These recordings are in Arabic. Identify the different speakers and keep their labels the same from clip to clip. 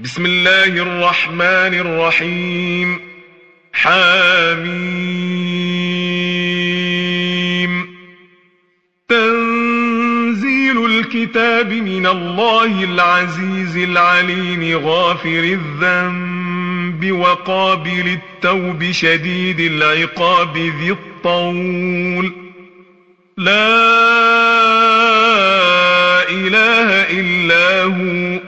Speaker 1: بسم الله الرحمن الرحيم حميم تنزيل الكتاب من الله العزيز العليم غافر الذنب وقابل التوب شديد العقاب ذي الطول لا إله إلا هو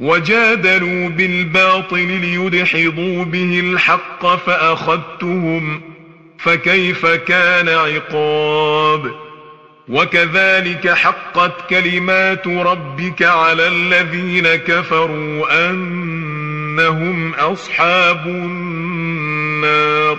Speaker 1: وجادلوا بالباطل ليدحضوا به الحق فأخذتهم فكيف كان عقاب؟ وكذلك حقت كلمات ربك على الذين كفروا أنهم أصحاب النار.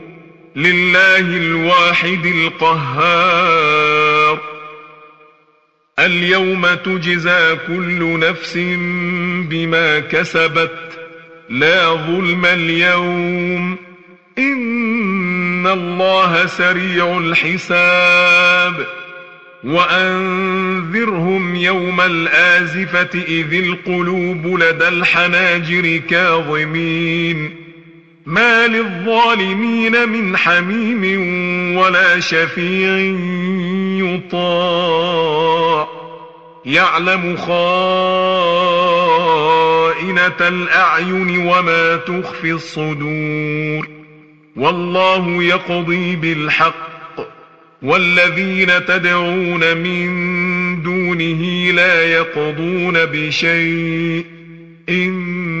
Speaker 1: لله الواحد القهار. اليوم تجزى كل نفس بما كسبت. لا ظلم اليوم. إن الله سريع الحساب. وأنذرهم يوم الآزفة إذ القلوب لدى الحناجر كاظمين. ما للظالمين من حميم ولا شفيع يطاع. يعلم خائنة الأعين وما تخفي الصدور. والله يقضي بالحق. والذين تدعون من دونه لا يقضون بشيء. إن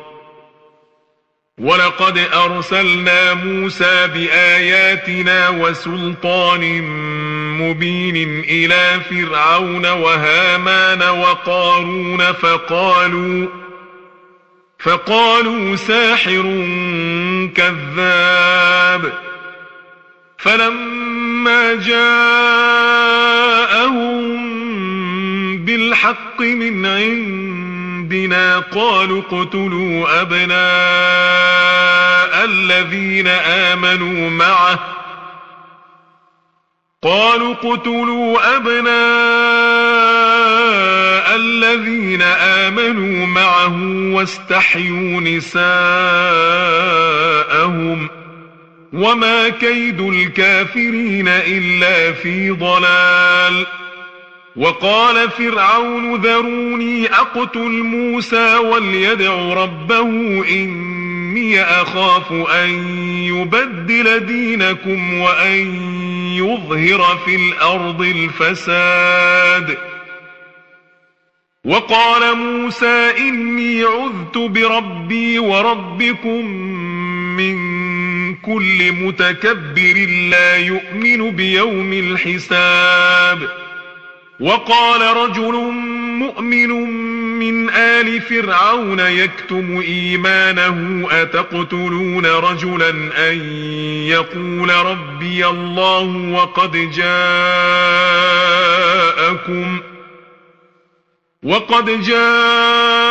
Speaker 1: ولقد أرسلنا موسى بآياتنا وسلطان مبين إلى فرعون وهامان وقارون فقالوا فقالوا ساحر كذاب فلما جاءهم بالحق من عندنا قالوا اقتلوا أبناء الذين آمنوا معه. قالوا اقتلوا أبناء الذين آمنوا معه واستحيوا نساءهم. وما كيد الكافرين إلا في ضلال. وقال فرعون ذروني أقتل موسى وليدع ربه إني أخاف أن يبدل دينكم وأن يظهر في الأرض الفساد. وقال موسى إني عذت بربي وربكم من كل متكبر لا يؤمن بيوم الحساب. وقال رجل مؤمن من آل فرعون يكتم إيمانه أتقتلون رجلا أن يقول ربي الله وقد جاءكم؟ وقد جاءكم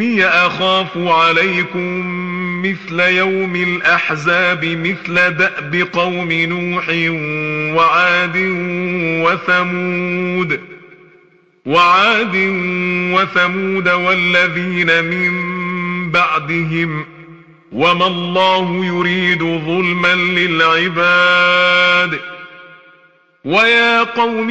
Speaker 1: إني أخاف عليكم مثل يوم الأحزاب مثل دأب قوم نوح وعاد وثمود. وعاد وثمود والذين من بعدهم. وما الله يريد ظلما للعباد. ويا قوم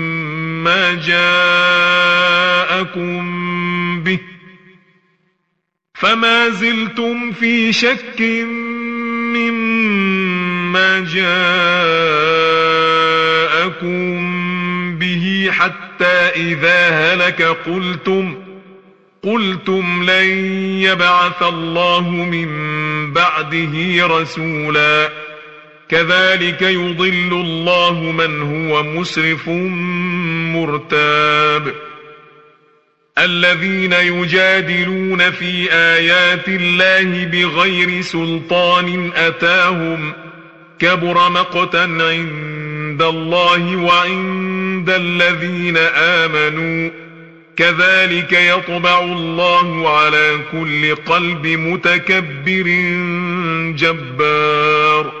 Speaker 1: جاءكم به فما زلتم في شك مما جاءكم به حتى إذا هلك قلتم قلتم لن يبعث الله من بعده رسولا كذلك يضل الله من هو مسرف مرتاب. الذين يجادلون في آيات الله بغير سلطان أتاهم كبر مقتا عند الله وعند الذين آمنوا. كذلك يطبع الله على كل قلب متكبر جبار.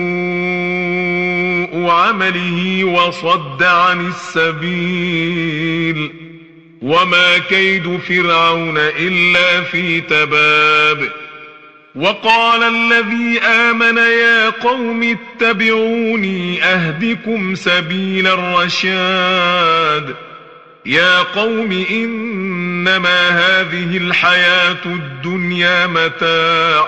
Speaker 1: عمله وصد عن السبيل وما كيد فرعون إلا في تباب وقال الذي آمن يا قوم اتبعوني أهدكم سبيل الرشاد يا قوم إنما هذه الحياة الدنيا متاع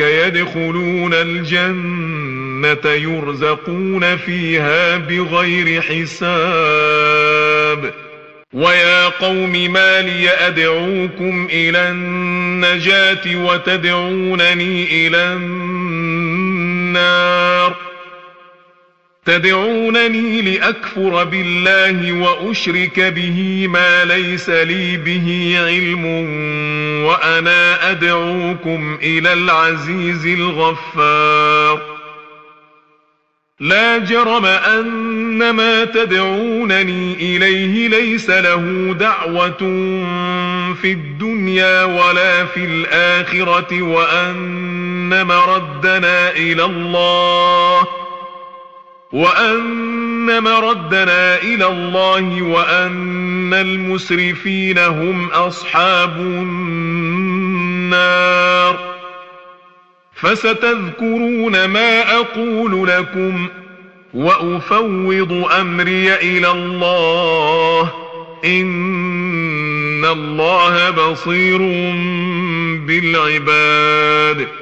Speaker 1: يدخلون الجنة يرزقون فيها بغير حساب ويا قوم ما لي أدعوكم إلى النجاة وتدعونني إلى النار تدعونني لأكفر بالله وأشرك به ما ليس لي به علم وأنا أدعوكم إلى العزيز الغفار. لا جرم أن ما تدعونني إليه ليس له دعوة في الدنيا ولا في الآخرة وأن مردنا إلى الله وأن مردنا إلى الله وأن المسرفين هم أصحاب النار. فستذكرون ما أقول لكم وأفوض أمري إلى الله. إن الله بصير بالعباد.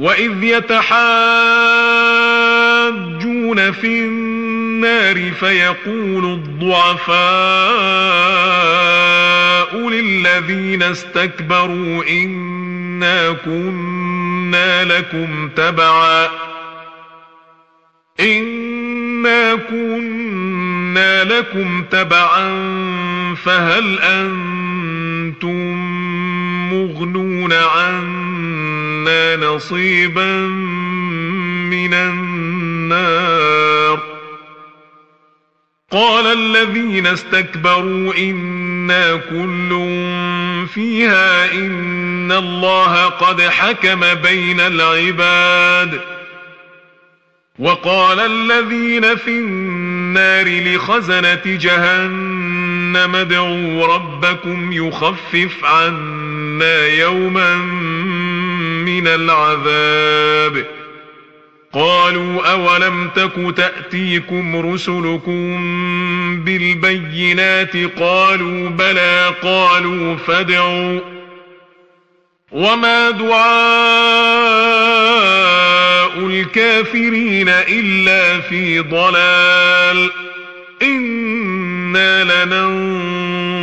Speaker 1: وإذ يتحاجون في النار فيقول الضعفاء للذين استكبروا إنا كنا لكم تبعا إنا كنا لكم تبعا فهل أنتم مغنون عنا نصيبا من النار قال الذين استكبروا إنا كل فيها إن الله قد حكم بين العباد وقال الذين في النار لخزنة جهنم ادعوا ربكم يخفف عنا يوما من العذاب. قالوا أولم تك تأتيكم رسلكم بالبينات قالوا بلى قالوا فادعوا. وما دعاء الكافرين إلا في ضلال. إنا لننصر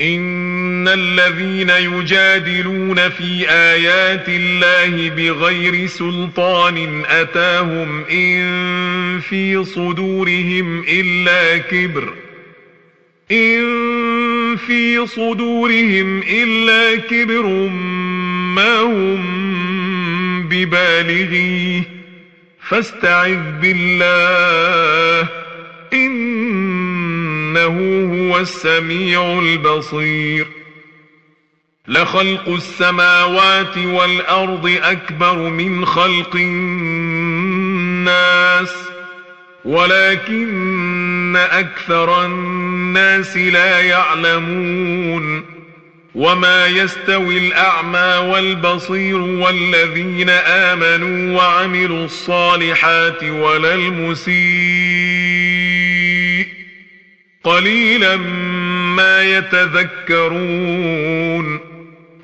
Speaker 1: إن الذين يجادلون في آيات الله بغير سلطان أتاهم إن في صدورهم إلا كبر إن في صدورهم إلا كبر ما هم ببالغيه فاستعذ بالله إنه هو السميع البصير. لخلق السماوات والأرض أكبر من خلق الناس ولكن أكثر الناس لا يعلمون. وما يستوي الأعمى والبصير والذين آمنوا وعملوا الصالحات ولا المسيء. قليلا ما يتذكرون.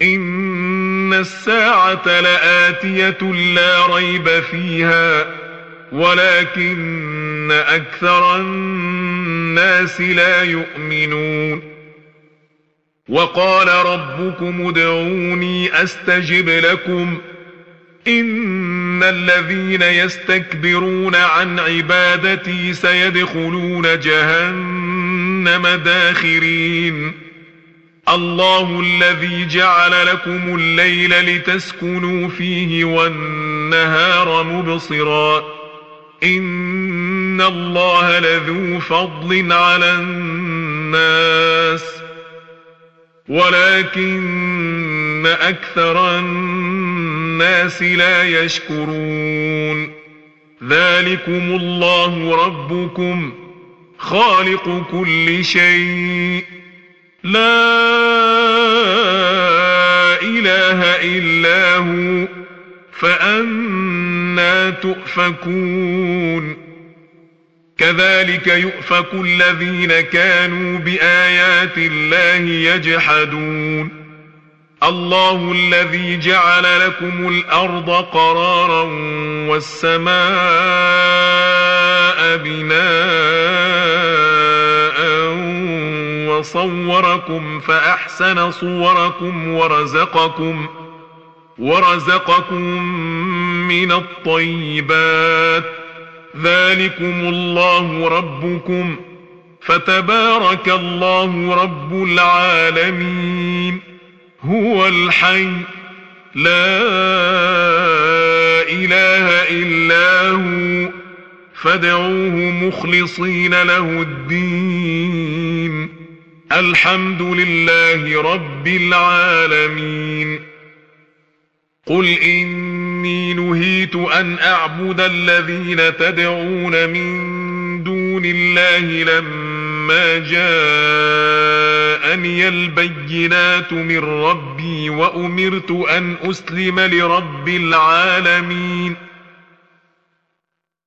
Speaker 1: إن الساعة لآتية لا ريب فيها ولكن أكثر الناس لا يؤمنون. وقال ربكم ادعوني أستجب لكم. إن الذين يستكبرون عن عبادتي سيدخلون جهنم. داخرين. الله الذي جعل لكم الليل لتسكنوا فيه والنهار مبصراً. إن الله لذو فضل على الناس. ولكن أكثر الناس لا يشكرون. ذلكم الله ربكم. خالق كل شيء. لا إله إلا هو فأنا تؤفكون. كذلك يؤفك الذين كانوا بآيات الله يجحدون. الله الذي جعل لكم الأرض قرارا والسماء بناء وصوركم فأحسن صوركم ورزقكم ورزقكم من الطيبات ذلكم الله ربكم فتبارك الله رب العالمين هو الحي لا إله إلا هو فادعوه مخلصين له الدين. الحمد لله رب العالمين. قل إني نهيت أن أعبد الذين تدعون من دون الله لما جاءني البينات من ربي وأمرت أن أسلم لرب العالمين.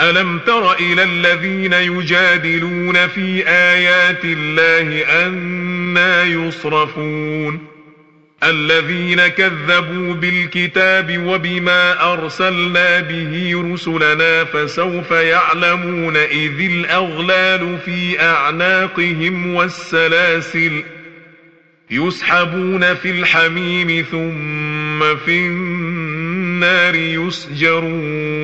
Speaker 1: ألم تر إلى الذين يجادلون في آيات الله أنا يصرفون؟ الذين كذبوا بالكتاب وبما أرسلنا به رسلنا فسوف يعلمون إذ الأغلال في أعناقهم والسلاسل يسحبون في الحميم ثم في النار يسجرون.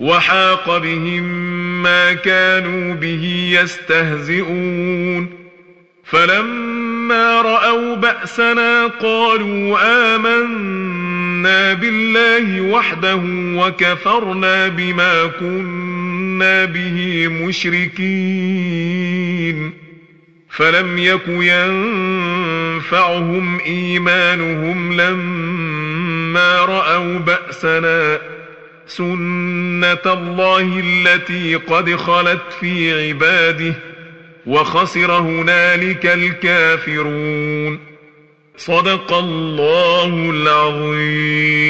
Speaker 1: وحاق بهم ما كانوا به يستهزئون. فلما رأوا بأسنا قالوا آمنا بالله وحده وكفرنا بما كنا به مشركين. فلم يك ينفعهم إيمانهم لما رأوا بأسنا سنه الله التي قد خلت في عباده وخسر هنالك الكافرون صدق الله العظيم